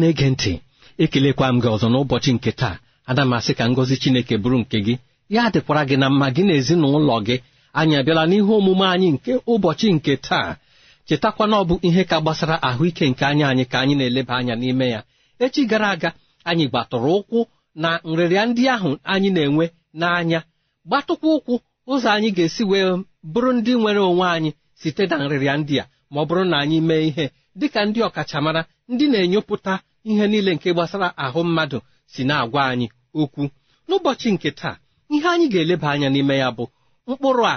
Na-ege ntị ekelekwa m gị ọzọ n'ụbọchị nke taa. Ana m asị ka ngọzi chineke bụrụ nke gị. Ya dịkwara gị na mma gị na ezinụlọ gị. Anyị abịala n'ihe omume anyị nke ụbọchị nke taa. Chetakwana ọ bụ ihe ka gbasara ahụike nke anya anyị ka anyị na-eleba anya n'ime ya. Echi gara aga anyị gbatụrụ ụkwụ na nrịrịa ndị ahụ anyị na-enwe n'anya. Gbatụkwa ụkwụ ụzọ anyị ga-esi wee bụrụ ndị nwere onwe anyị site na nrịrịa ndị a. Ma ọ bụrụ na anyị mee ihe dịka ndị ọkachamara ndị na-enyopụta ihe niile nke gbasara ahụ mmadụ si na-agwa anyị okwu. N'ụbọchị nke taa ihe anyị ga-eleba anya n'ime ya bụ mkpụrụ a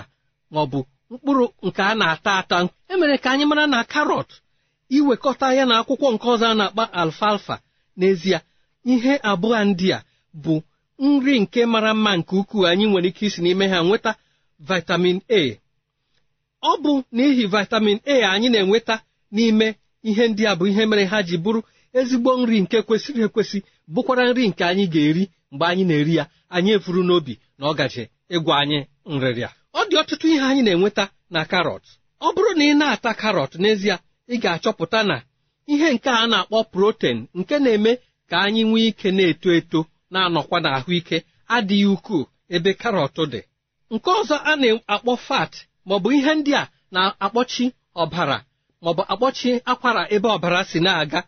ma ọ bụ mkpụrụ nke a na-ata ata. Emere ka anyị mara na karọt iwekọta ya na akwụkwọ nke ọzọ a na-akpa alfalfa. N'ezie ihe abụọ ndị a bụ nri nke mara mma nke ukwuu anyị nwere ike isi n'ime ha nweta vitamin a. Ọ bụ n'ihi vitamin a anyị na-enweta n'ime ihe ndị a bụ ihe mere ha ji bụrụ ezigbo nri nke kwesịrị ekwesị bụkwara nri nke anyị ga-eri mgbe anyị na-eri ya anyị efuru n'obi na ọ gaji ịgwa anyị nrịrịa ọ dị ọtụtụ ihe anyị na-enweta na karọt ọ bụrụ na ị na-ata karọt n'ezie ị ga-achọpụta na ihe nke a na-akpọ protein nke na-eme ka anyị nwee ike na-eto eto na-anọkwa n'ahụike adịghị ukwuu ebe karọt dị. Nke ọzọ a na-akpọ fat maọbụ ihe ndị a na-akpọchi ọbara maọbụ akpọchi akwara ebe ọbara si na-aga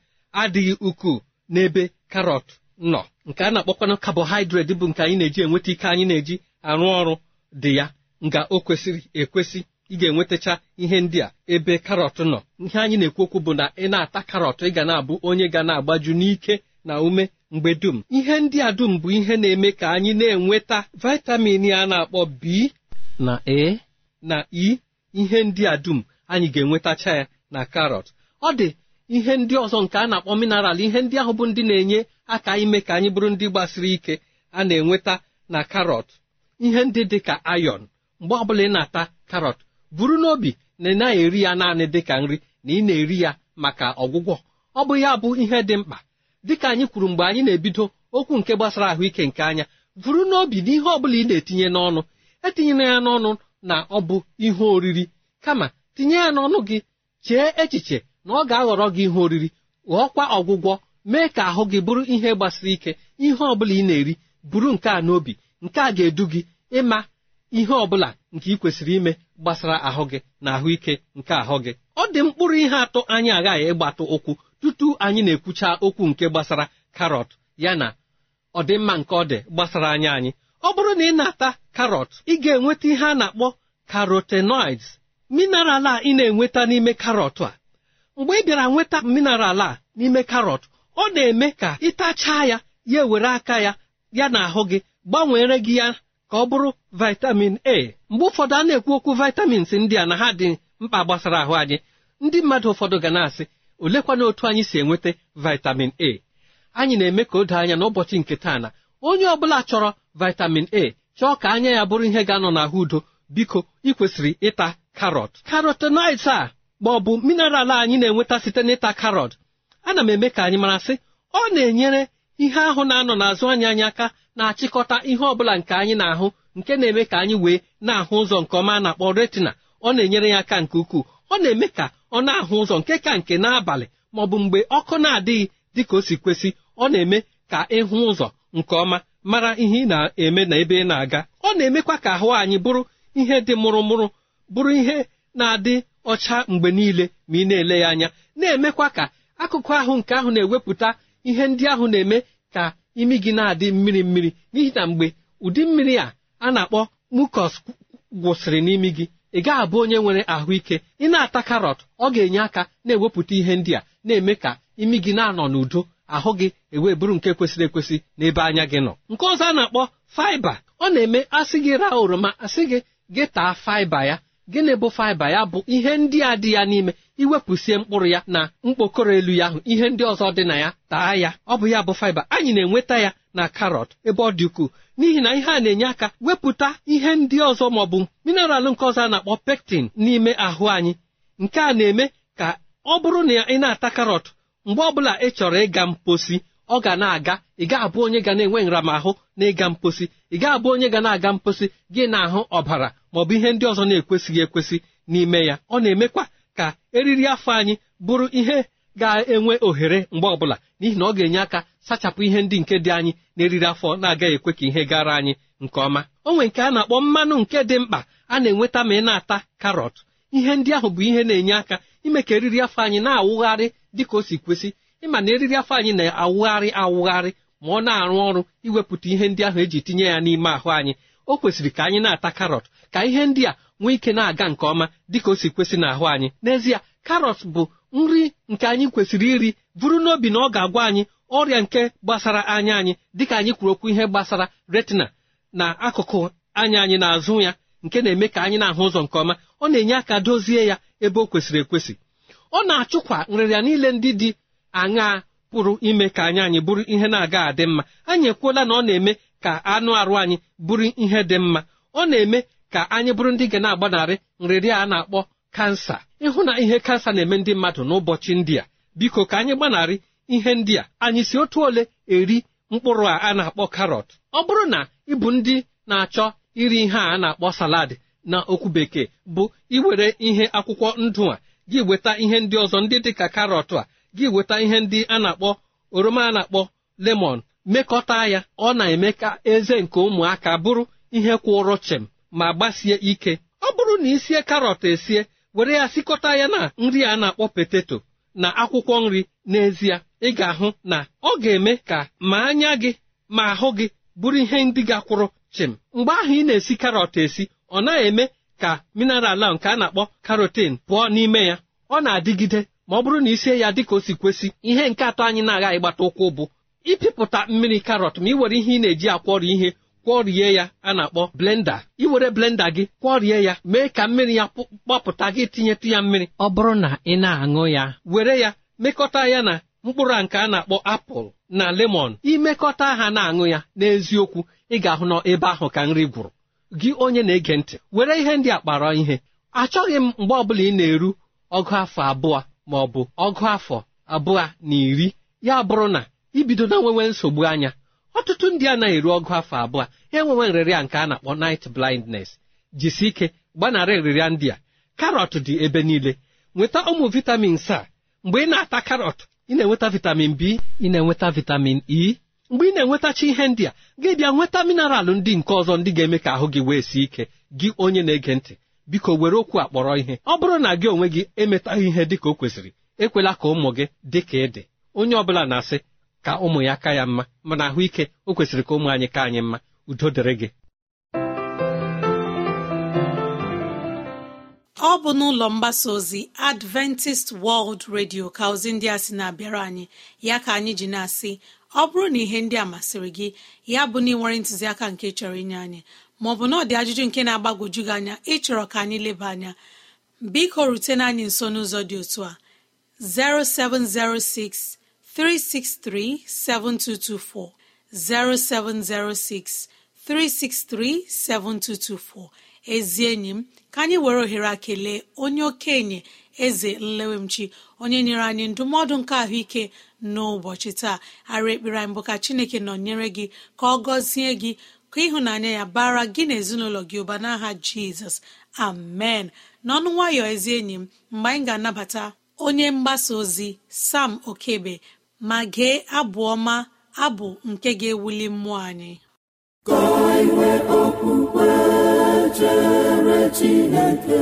adịghị ukwuu n'ebe karọt nọ. Nke a na-akpọkwanụ carbohydrate bụ nke anyị na-eji enweta ike anyị na-eji arụ ọrụ dị ya. Nga o kwesịrị ekwesị ị ga-enwetacha ihe ndị a ebe karọt nọ. Ihe anyị na-ekwu okwu bụ na ị na-ata karọt ị ga na-abụ onye ga na-agbaju n'ike na ume mgbe dum. Ihe ndị a dum bụ ihe na-eme ka anyị na-enweta vitamin a na-akpọ B na A na E. Ihe ndị a dum anyị ga-enwetacha ya na karọt. Ọ dị ihe ndị ọzọ nke a na-akpọ mineral ihe ndị ahụ bụ ndị na-enye aka ime ka anyị bụrụ ndị gbasiri ike a na-enweta na karọt ihe ndị dị ka ayọn mgbe ọbụla ị na-ata karọt buru n'obi na ị naghị eri ya naanị dị ka nri na ị na-eri ya maka ọgwụgwọ. Ọ bụ ya bụ ihe dị mkpa. Dịka anyị kwuru mgbe anyị na-ebido okwu nke gbasara ahụike nke anya vụrụ n'obi na ihe ọ bụla ị na-etinye n'ọnụ etinyela ya n'ọnụ na ọ bụ ihe oriri. Kama tinye ya n'ọnụ gị chee echiche na ọ ga-aghọrọ gị ihe oriri ghọọkwa ọgwụgwọ mee ka ahụ gị bụrụ ihe gbasiri ike ihe ọ bụla ị na-eri buru nke a n'obi nke a ga-edu gị ịma ihe ọ bụla nke ị kwesịrị ime gbasara ahụ gị na ahụike nke ahụ gị. Ọ dị mkpụrụ ihe atọ anyị aghaghị ịgbatụ ụkwụ tutu anyị na-ekwucha okwu nke gbasara karọt ya na ọdịmma nke ọ dị gbasara anya anyị. Ọ bụrụ na ị na-ata karọt ị ga-enweta ihe a na-akpọ karotenoids mineral a ị na-enweta n'ime karọt a. mgbe ị bịara nweta mineral a n'ime karọt ọ na-eme ka ịtachaa ya ya ewere aka ya ya na ahụ gị gbanwere gị ya ka ọ bụrụ vitamin a. Mgbe ụfọdụ a na-ekwu okwu vitamins ndị a na ha dị mkpa gbasara ahụ anyị. Ndị mmadụ ụfọdụ ga na-asị olekwana otu anyị si enweta vitamin a? Anyị na-eme ka o doo anya n'ụbọchị nke taa na onye ọ bụla chọrọ vitamin a chọọ ka anya ya bụrụ ihe ga-anọ n'ahụ udo. Biko ị kwesịrị ịta karọt karotenoids a ma ọ bụ mineral anyị na-enweta site n'ịta karọt ana m eme ka anyị mara sị ọ na-enyere ihe ahụ na-anọ n'azụ anyị anyị aka na-achịkọta ihe ọ bụla nke anyị na-ahụ nke na-eme ka anyị wee na-ahụ ụzọ nke ọma na-akpọ retina. Ọ na-enyere ya aka nke ukwuu. Ọ na-eme ka ọ na-ahụ ụzọ nke ka nke n'abalị ma ọ bụ mgbe ọkụ na-adịghị dị ka o si kwesị ọ na-eme ka ịhụ ụzọ nke ọma mara ihe ị na-eme na ebe ị na-aga. Ọ na-emekwa ka ahụ anyị bụrụ ihe dị mụrụmụrụ bụrụ ihe na-adị ọcha mgbe niile ma ị na-ele ya anya na-emekwa ka akụkụ ahụ nke ahụ na-ewepụta ihe ndị ahụ na-eme ka imi gị na-adị mmiri mmiri. N'ihi na mgbe ụdị mmiri a a na-akpọ mukos gwụsịrị n'imi gị ị gaghị abụ onye nwere ahụike. Ị na-ata karọt ọ ga-enye aka na-ewepụta ihe ndị a na-eme ka imi gị na-anọ n'udo ahụ gị ewee bụrụ nke kwesịrị ekwesị n'ebe anya gị nọ. Nke ọzọ a na-akpọ faiba ọ na-eme asị gị raa oroma asị gị gị taa faiba ya. Gịnị bụ faiba ya bụ ihe ndị a dị ya n'ime? Iwepụsie mkpụrụ ya na mkpokoro elu ya ahụ ihe ndị ọzọ dị na ya taa ya. Ọ bụ ya bụ faiba anyị na-enweta ya na karọt ebe ọ dị ukwuu. N'ihi na ihe a na-enye aka wepụta ihe ndị ọzọ maọbụ mineral nke ọzọ a na-akpọ pektin n'ime ahụ anyị. Nke a na-eme ka ọ bụrụ na ị na-ata karọt mgbe ọbụla ị chọrọ ịga mposi ọ ga na-aga ị ga-abụ onye ga na-enwe nramahụ na ịga mposi. Ị ga-abụ onye ga na-aga mposi gị na-ahụ ọbara maọbụ ihe ndị ọzọ na-ekwesịghị ekwesị n'ime ya. Ọ na-emekwa ka eriri afọ anyị bụrụ ihe ga-enwe ohere mgbe ọbụla n'ihi na ọ ga-enye aka sachapụ ihe ndị nke dị anyị na-eriri afọ na-agaghị ekwe ka ihe gara anyị nke ọma. O nwere nke a na-akpọ mmanụ nke dị mkpa a na-enweta ma ị na-ata karọt. Ihe ndị ahụ bụ ihe na-enye aka ime ka eriri afọ anyị na-awụgharị dịka o si kwesị ịma na eriri afọ anyị na-awụgharị awụgharị ma ọ na-arụ ọrụ iwepụta ihe ndị ahụ eji tinye ya n'ime ahụ anyị. O kwesịrị ka anyị na-ata karọt ka ihe ndị a nwee ike na-aga nke ọma dịka o si kwesị n'ahụ anyị. N'ezie karọt bụ nri nke anyị kwesịrị iri bụrụ n'obi na ọ ga-agwa anyị ọrịa nke gbasara anya anyị dịka anyị kwuru okwu ihe gbasara retina na akụkụ anya anyị na-azụ ya nke na-eme ka anyị na-ahụ ụzọ nke ọma. Ọ na-enye aka dozie ya ebe o kwesịrị ekwesị. Ọ na-achụkwa nrịrịa niile ndị dị aṅaa pụrụ ime ka anya anyị bụrụ ihe na-aga adị mma. Anyị ekwuola na ọ na-eme ka anụ arụ anyị bụrụ ihe dị mma. Ọ na-eme ka anyị bụrụ ndị ga na-agbanarị nrịrịa a na-akpọ kansa. Ịhụ na ihe kansa na-eme ndị mmadụ n'ụbọchị ndị a biko ka anyị gbanarị ihe ndị a. Anyị si otu ole eri mkpụrụ a a na-akpọ karọt. Ọ bụrụ na ịbụ ndị na-achọ iri ihe a na-akpọ salad na okwu bekee bụ iwere ihe akwụkwọ ndụ a gị weta ihe ndị ọzọ ndị dị ka karọt a gị weta ihe ndị a na-akpọ oroma a na-akpọ lemon mekọta ya. Ọ na-eme ka eze nke ụmụaka bụrụ ihe kwụrụ chịm ma gbasie ike. Ọ bụrụ na isie karọt esie were ya sikọta ya na nri a na-akpọ peteto na akwụkwọ nri. N'ezie ị ga-ahụ na ọ ga-eme ka ma anya gị ma ahụ gị bụrụ ihe ndị gakwụrụ chịm. Mgbe ahụ ị na-esi karọt esi ọ naghị eme ka mineral nke a na-akpọ karotin pụọ n'ime ya. Ọ na-adịgide ma ọ bụrụ na isie ya dịka o si kwesị ihe nke atọ anyị na-agaghị gbata ụkwụ bụ ịpịpụta mmiri karọt ma ị were ihe ị na-eji akwọrọ ihe kwọrie ya a na-akpọ blenda iwere blenda gị kwọrie ya mee ka mmiri ya gbapụta gị tinyetụ ya mmiri. Ọ bụrụ na ị na-aṅụ ya were ya mekọta ya na mkpụrụ nke a na-akpọ apụl na lemon. Imekọta ha na-aṅụ ya n'eziokwu ị ga-ahụ na ebe ahụ ka nri gwụrụ. Gị onye na-ege ntị were ihe ndị a kpara ihe. Achọghị m mgbe ọbụla ị na-eru ọgụ afọ abụọ. Ma ọ bụ ọgụ afọ abụọ na iri ya bụrụ na ibido na nwewe nsogbu anya ọtụtụ ndị anaghị eru ọgụ afọ abụọ ha enwewe nrịrịa nke a na-akpọ night blindness. Jisi ike gbanarị nrịrịa ndị a. Karọt dị ebe niile. Nweta ụmụ vitamins a. Mgbe ị na-ata karọt ị na-enweta vitamin b ị na-enweta vitamin e. Mgbe ị na-enwetacha ihe ndị a gị bịa nweta mineral ndị nke ọzọ ndị ga-eme ka ahụ gị wee sie ike gị onye na-ege ntị. Biko were okwu a kpọrọ ihe. Ọ bụrụ na gị onwe gị emetaghị ihe dị ka o kwesịrị ekwela ka ụmụ gị dị ka ịdị onye ọbụla na-asị ka ụmụ ya ka ya mma mana ahụike o kwesịrị ka ụmụ anyị ka anyị mma. Udo dịrị gị. Ọ bụ n'ụlọ mgbasa ozi adventist world radio ka ozi ndị a sị na-abịara anyị. Ya ka anyị ji na-asị ọ bụrụ na ihe ndị a masịrị gị ya bụ na ị nwere ntụziaka nke chọrọ inye anyị maọbụ na ọ dị ajụjụ nke na-agbagwoju gị anya ịchọrọ ka anyị leba anya biko rutena anyị nso n'ụzọ dị otu a. 0706 363 7224 0706 363 7224 ezi enyi m ka anyị were ohere a kelee onye okenye eze nlewemchi onye nyere anyị ndụmọdụ nke ahụike n'ụbọchị taa. Ara ekpere anyị bụ ka chineke nọnyere gị ka ọ gọzie gị ka ịhụnanya ya bara gị na ezinụlọ gị ụba n'aha jizọs. Amen. N'ọnụ nwayọ ezi enyi m mgbe anyị ga-anabata onye mgbasa ozi sam okebe ma gee abụ ọma abụ nke ga-ewuli mmụọ anyị. Chineke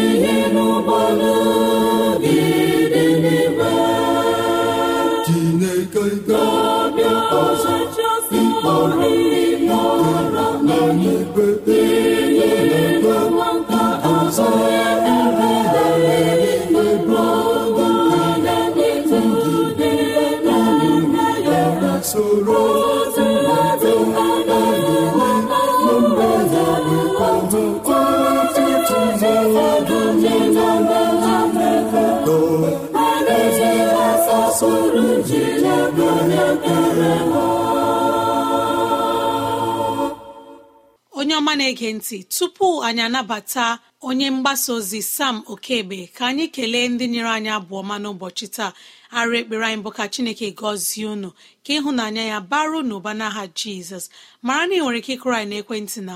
onye ọma na-ege ntị tupu anyị anabata onye mgbasa ozi sam okebe ka anyị kelee ndị nyere anyị abụọ ma n'ụbọchị taa. Arụ ekpere anyị bụ ka chineke gọzie unu ka ịhụnanya ya baru n'ụba n'aha jizọs. Mara na ị nwere ike ịkụrụ anyị n'ekwentị na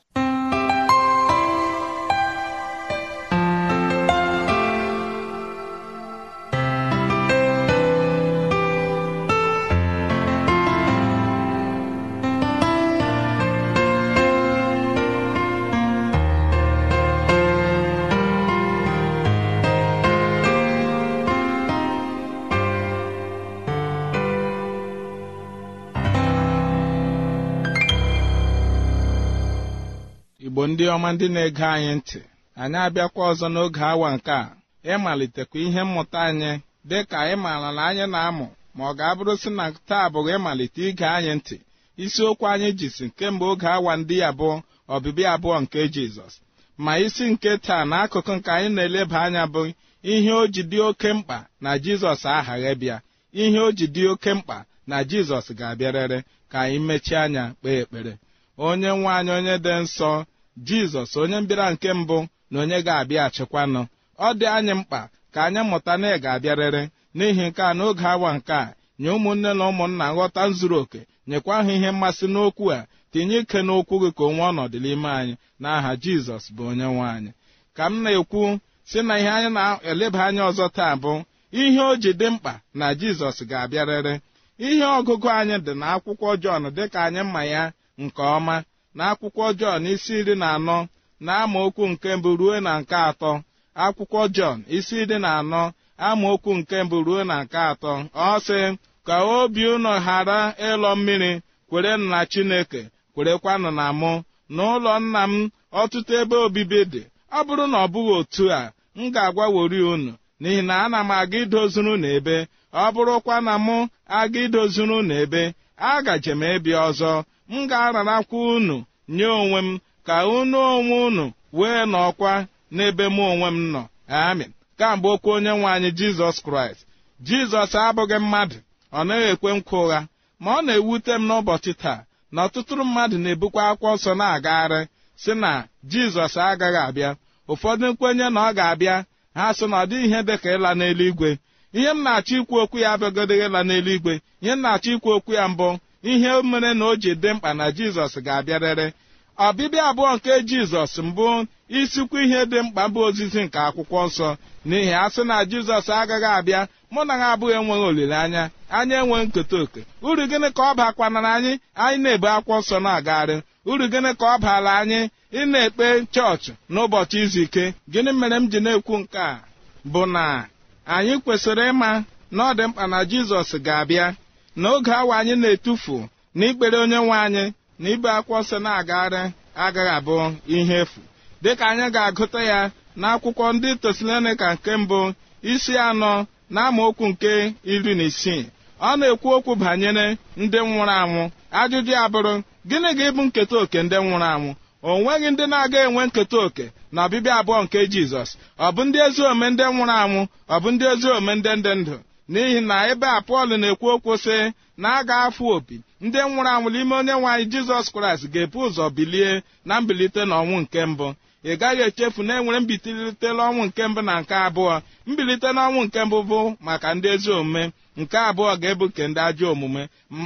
ndị ọma ndị na-ege anyị ntị. Anyị abịakwa ọzọ n'oge awa nke a. Ịmalitekwa ihe mmụta anyị dị ka anyị maara na anyị na-amụ ma ọ ga-abụrụ si na taa bụghị ịmalite ige anyị ntị. Isiokwu anyị jisi kemgbe oge awa ndị abụọ ọbịbịa abụọ nke jizọs. Ma isi nke taa n'akụkụ nke anyị na-eleba anya bụ ihe o ji dị oke mkpa na jizọs aghaghị bịa ihe o ji dị oke mkpa na jizọs ga-abịarịrị ka anyị mechie anya kpee ekpere. Onye nwe anyị onye dị nsọ jizọs onye mbịara nke mbụ na onye ga-abịa achịkwanụ. Ọ dị anyị mkpa ka anyị mụta na ị ga-abịarịrị. N'ihi nke a n'oge awa nke a nye ụmụnne na ụmụnna nghọta zuru oke nyekwa ha ihe mmasị n'okwu a tinye ike n'okwu gị ka onwe ọnọdụ n'ime anyị. N'aha jizọs bụ onye nwe anyị. Ka m na-ekwu si na ihe anyị na-eleba anya ọzọ taa bụ ihe o ji dị mkpa na jizọs ga-abịarịrị. Ihe ọgụgụ anyị dị na akwụkwọ jọn dịka anyị mma ya nke ọma na akwụkwọ jọn isi iri na anọ na amaokwu nke mbụ ruo na nke atọ. Akwụkwọ jọn isi iri na anọ amaokwu nke mbụ ruo na nke atọ. Ọ sị ka obi unu ghara ịlọ mmiri kwere na chineke kwerekwanụ na mụ. N'ụlọ nna m ọtụtụ ebe obibi dị. Ọ bụrụ na ọ bụghị otu a m ga-agwawori unu n'ihi na ana m aga idozuru unu ebe ọ bụrụkwa na mụ aga idozuru unu ebe agaje m ịbịa ọzọ. M ga-ararakwa unu nye onwe m ka unu onwe unu wee nọkwa n'ebe mụ onwe m nọ. Amin kamgbe okwu onye nwe anyị jizọs kraịst. Jizọs abụghị mmadụ ọ naghị ekwe nkwa ụgha ma ọ na-ewute m n'ụbọchị taa na ọtụtụ mmadụ na-ebukwa akwụkwọ nsọ na-agagharị si na jizọs agaghị abịa. Ụfọdụ nkwenye na ọ ga-abịa ha sị na ọ dịghị ihe dị ka ịla n'eluigwe. Ihe m na-achọ ikwu okwu ya abịagodịghị ịla n'eluigwe. Ihe m na-achọ ikwu okwu ya mbụ ihe mere na o ji dị mkpa na jizọs ga-abịarịrị. Ọbịbịa abụọ nke jizọs mbụ isikwu ihe dị mkpa bụ ozizi nke akwụkwọ nsọ. N'ihi a sị na jizọs agaghị abịa mụ na ha abụghị enweghị olileanya. Anyị enweghị nketa oke. Uru gịnị ka ọ bakwanara anyị? Anyị na-ebu akwụkwọ nsọ na-agagharị. Uru gịnị ka ọ baara anyị? Ị na-ekpe chọọchị n'ụbọchị izu ike. Gịnị mere m ji na-ekwu nke a? Bụ na anyị kwesịrị ịma na ọ dị mkpa na jizọs ga-abịa. N'oge awa anyị na-etufu na ikpere onye nwe anyị na ibe akwụkwọ nsọ na-agagharị agaghị abụ ihe efu. Dịka anyị ga-agụta ya n'akwụkwọ ndị tesalonika nke mbụ isi anọ na amaokwu nke iri na isii ọ na-ekwu okwu banyere ndị nwụrụ anwụ. Ajụjụ ya bụrụ gịnị ga-ebu nketa oke ndị nwụrụ anwụ? O nweghị ndị na-aga enwe nketa oke na ọbịbịa abụọ nke jizọs. Ọ bụ ndị ezi ome ndị nwụrụ anwụ ọ bụ ndị ezi ome ndị ndị ndụ. N'ihi na ebe a pọl na-ekwu okwu sị na a ga-afụ opi. Ndị nwụrụ anwụ n'ime onye nwe anyị jizọs kraịst ga-ebu ụzọ bilie na mbilite n'ọnwụ nke mbụ. Ị gaghị echefu na enwere mbilite n'ọnwụ nke mbụ na nke abụọ. Mbilite n'ọnwụ nke mbụ bụ maka ndị ezi omume. Nke abụọ ga-ebu nke ndị ajọ omume.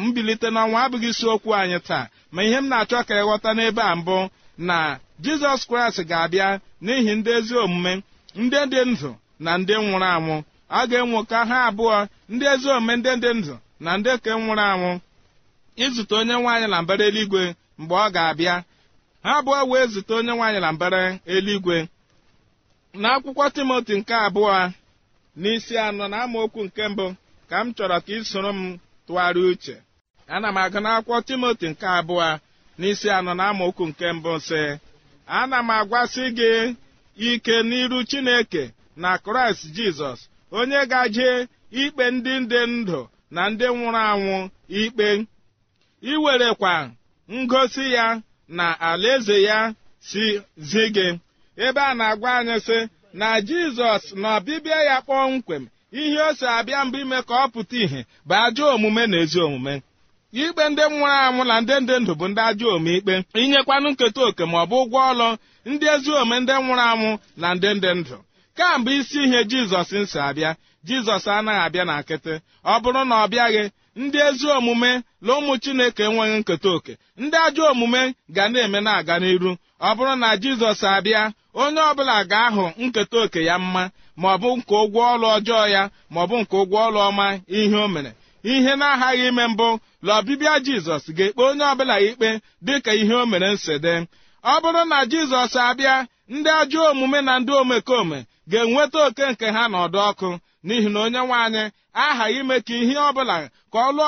Mbilite n'ọnwụ abụghị isiokwu anyị taa. Ma ihe m na-achọ ka ịghọta n'ebe a mbụ na jizọs kraịst ga-abịa n'ihi ndị ezi omume ndị dị ndụ na ndị nwụrụ anwụ. A ga-enwo ka ha abụọ ndị ezi omume ndị dị ndụ na ndị ke nwụrụ anwụ izute onye nwaanyị na mbara eluigwe mgbe ọ ga-abịa. Ha abụọ wee zute onye nwaanyị na mbara eluigwe. N'akwụkwọ timoti nke abụọ n'isi anọ na amaokwu nke mbụ ka m chọrọ ka ị soro m tụgharịa uche. Ana m agụ n'akwụkwọ timoti nke abụọ n'isi anọ na amaokwu nke mbụ sị ana m agwasị gị ike n'iru chineke na kraịst jizọs onye gaje ikpe ndị dị ndụ na ndị nwụrụ anwụ ikpe. Iwerekwa ngosi ya na alaeze ya si zi gị ebe a na-agwa anyị sị na jizọs na ọbịbịa ya kpọmkwem ihe o si abịa mbụ ime ka ọ pụta ìhè bụ ajọ omume na ezi omume. Ikpe ndị nwụrụ anwụ na ndị ndị ndụ bụ ndị ajọ omume ikpe. Inyekwanụ nketa oke ma ọ bụ ụgwọ ọlụ ndị ezi omume ndị nwụrụ anwụ na ndị ndị ndụ. Kamgbe isi ihe jizọs nsi abịa jizọs anaghị abịa na nkịtị. Ọ bụrụ na ọ bịaghị ndị ezi omume na ụmụ chineke enweghị nketa oke ndị ajọ omume ga na-eme na-aga n'iru. Ọ bụrụ na jizọs abịa onye ọbụla ga-ahụ nketa oke ya mma ma ọ bụ nke ụgwọ ọlụ ọjọọ ya ma ọ bụ nke ụgwọ ọlụ ọma ihe o mere. Ihe na-aghaghị ime mbụ na ọbịbịa jizọs ga-ekpe onye ọbụla ikpe dịka ihe o mere nsede. Ọ bụrụ na jizọs abịa ndị ajọ omume na ndị omekome ga-enweta oke nke ha n'ọdụ ọkụ n'ihi na onye nwe anyị aghaghị ime ka ihe ọbụla ka ọlụ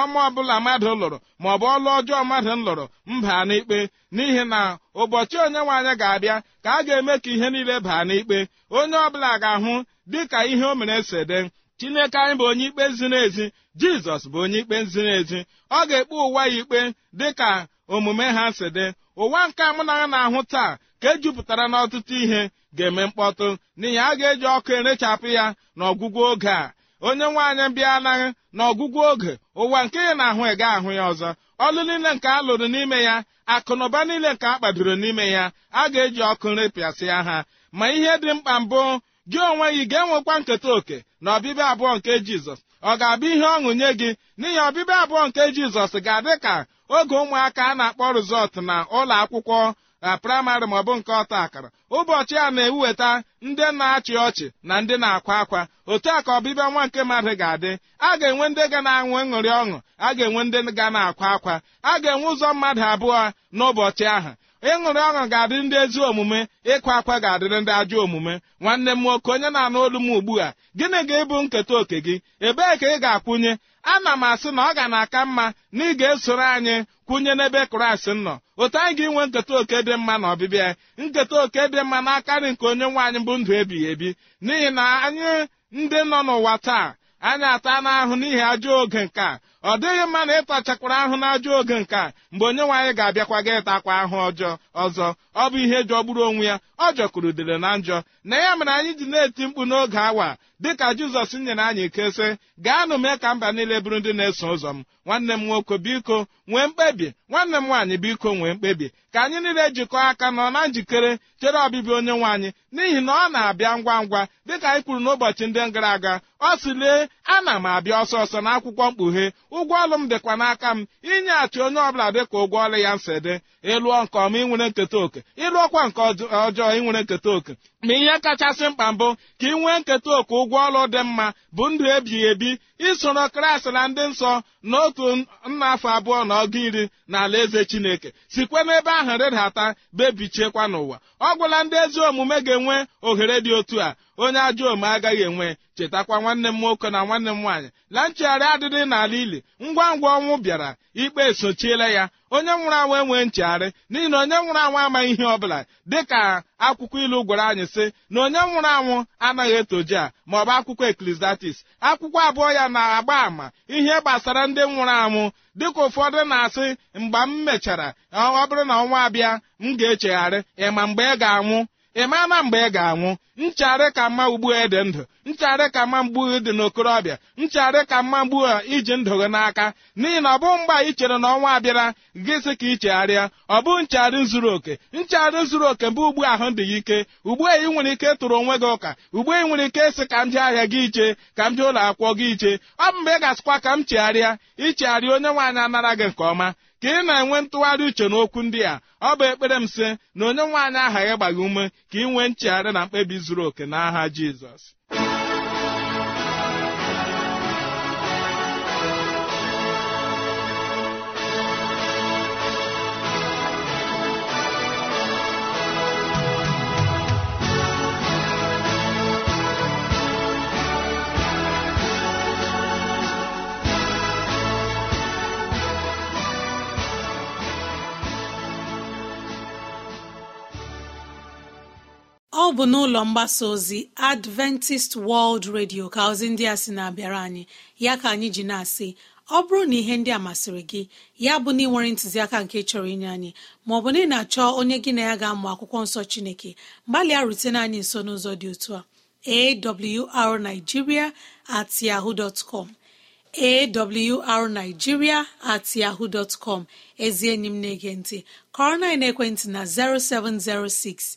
ọma ọbụla mmadụ lụrụ ma ọ bụ ọlụ ọjọọ mmadụ lụrụ mba n'ikpe. N'ihi na ụbọchị onye nwe anyị ga-abịa ka a ga-eme ka ihe niile baa n'ikpe. Onye ọbụla ga-ahụ dịka ihe o mere sede chineke anyị bụ onye ikpe ziri ezi jizọs bụ onye ikpe ziri ezi. Ọ ga-ekpe ụwa ya ikpe dịka omume ha si dị ụwa nke mụ na ha na-ahụ taa ka ejupụtara n'ọtụtụ ihe ga-eme mkpọtụ. N'ihi a ga-eji ọkụ erechapụ ya n'ọgwụgwụ oge a. Onye nwaanyị bịa anaghị n'ọgwụgwụ oge ụwa nke ị na-ahụ ị ga-ahụ ya ọzọ. Ọlụ niile nke a lụrụ n'ime ya akụnụba niile nke a kpadoro n'ime ya a ga-eji ọkụ repịasịa ha. Ma ihe dị mkpa mbụ gị onwe gị ga-enwekwa nketa oke na ọbịbịa abụọ nke jizọs. Ọ ga-abụ ihe ọṅụ nye gị? N'ihi ọbịbịa abụọ nke jizọs ga-adị ka oge ụmụaka a na-akpọ rizọt na ụlọ akwụkwọ na praịmarị maọbụ nke ọta akara ụbọchị a na-eweta ndị na-achị ọchị na ndị na-akwa akwa. Otu a ka ọbịbịa nwa nke mmadụ ga-adị. A ga-enwe ndị ga na-anwụ ịṅụrị ọṅụ a ga-enwe ndị ga na-akwa akwa a ga-enwe ụzọ mmadụ abụọ n'ụbọchị ahụ. Ịṅụrị ọṅụ ga-adị ndị ezi omume ịkwa akwa ga-adịrị ndị ajọ omume. Nwanne m nwoke onye na-anụ olu m ugbu a gịnị ga-ebu nketa oke gị? Ebee ka ị ga-akwụnye? Ana m asị na ọ ga na-aka mma na ị ga-esoro anyị kwụnye n'ebe kraịst nọ. Otu anyị ga-enwe nketa oke dị mma na ọbịbịa nketa oke dị mma n'aka nri nke onye nwaanyị bụ ndụ ebighị ebi. N'ihi na anyị ndị nọ n'ụwa taa anyị ata n'ahụ n'ihi ajọ oge nke a. ọ dịghị mma na ịtachakwara ahụ n'ajọ oge nke a mgbe onye nwaanyị ga-abịakwa gị ịtakwa ahụ ọjọọ. Ọzọ ọ bụ ihe jọgburu onwe ya ọ jọkurudere na njọ. Na ya mere anyị ji na-eti mkpu n'oge awa dịka jizọs nyere anyị ike sị gaanụ mee ka mba niile bụrụ ndị na-eso ụzọ m. Nwanne m nwoke biko nwee mkpebi. Nwanne m nwaanyị biko nwee mkpebi. Ka anyị niile jikọọ aka nọ na njikere chere ọbịbịa onye nwaanyị n'ihi na ọ na-abịa ngwa ngwa dịka anyị kwuru n'ụbọchị ndị gara aga. Ọ sị lee ana m abịa ọsọ ọsọ n'akwụkwọ mkpughe. Ụgwọ ọlụ m dịkwa n'aka m. Inyeghachi onye ọbụla dịka ụgwọ ọlụ ya nsi dị. Ịlụọ nke ọma inwere nketa oke ịlụọkwa nke ọjọọ inwere nketa oke ma ihe kachasị mkpa mbụ ka ị nwee nketa oke ụgwọ ọlụ dị mma bụ ndụ ebighị ebi. Isoro kraịst na ndị nsọ n'otu nna afọ abụọ na ọgụ iri na ala eze chineke. Sikwe n'ebe ahụ rịdata bebichiekwa n'ụwa. Ọ gwụla ndị ezi omume ga-enwe ohere dị otu a. Onye ajọ omume agaghị enwe chetakwa nwanne m nwoke na nwanne m nwaanyị. Na nchegharị adịdị n'ala ili ngwa ngwa ọnwụ bịara ikpe esochiela ya. Onye nwụrụ anwụ enwee nchegharị n'ihi na onye nwụrụ anwụ amaghị ihe ọbụla. Dịka akwụkwọ ilu gwara anyị sị na onye nwụrụ anwụ anaghị etoji a maọbụ akwụkwọ eklesiastis. Akwụkwọ abụọ ya na-agba àmà ihe gbasara ndị nwụrụ anwụ. Dịka ụfọdụ na-asị mgbe m mechara ọ bụrụ na ọnwa abịa m ga-echegharị. Ịma mgbe ị ga-anwụ? Ị maana mgbe ị ga-anwụ? Nchegharị ka mma ugbu dị ndụ. Nchegharị ka mma mgbu dị n'okorobịa. Nchegharị ka mma mgbu a iji ndụ gị n'aka. N'ihi na ọ bụ mgbe ị chere na ọnwa abịara gị sị ka ị chegharịa ọ bụ nchegharị zuru oke. Nchegharị zuru oke bụ ugbu ahụ dị gị ike. Ugbu a ị nwere ike tụrụ onwe gị ụka. Ugbu a nwere ike ịsị ka m jee ahịa gị iche ka m jee ụlọ akwụkwọ gị iche. Ọ bụ mgbe ị ga-asịkwa ka m chegharịa ichegharịa onye nwaanyị anara gị nke ọma. Ka ị na-enwe ntụgharị uche n'okwu ndị a ọ bụ ekpere m sị na onye nwaanyị aghaghị gbaghị ume ka ị nwee nchegharị na mkpebi zuru oke n'aha jizọs. Ọ bụ n'ụlọ mgbasa ozi adventist world radio ka ozi ndị a sị na-abịara anyị. Ya ka anyị ji na-asị ọ bụrụ na ihe ndị a masịrị gị ya bụ na ị nwere ntụziaka nke chọrọ inye anyị maọbụ na ị na-achọ onye gị na ya ga-amụ akwụkwọ nsọ chineke gbalịa rutene anyị nso n'ụzọ dị otu a. Awrnigeria at yahoo dot com. Awrnigeria at yahoo dot com. Ezi m na-ege ntị kọrọ na ekwentị na 0706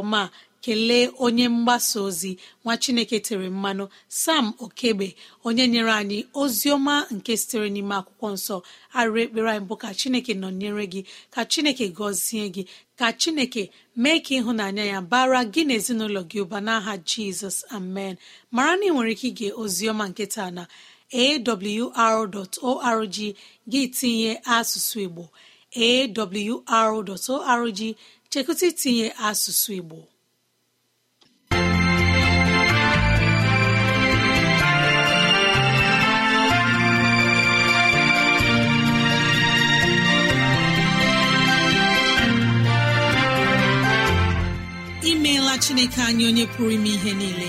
ọma kelee onye mgbasa ozi nwa chineke tere mmanụ sam okebe onye nyere anyị ozi ọma nke sitere n'ime akwụkwọ nsọ. Arịrị ekpere anyị bụ ka chineke nọnyere gị ka chineke gọzie gị ka chineke mee ka ịhụnanya ya bara gị na ezinụlọ gị ụba n'aha jizọs. Amen. Mara na ị nwere ike ige oziọma nke taa na awr.org gị tinye asụsụ igbo. Awr.org chekụta itinye asụsụ igbo. Imeela chineke anyị onye pụrụ ime ihe niile.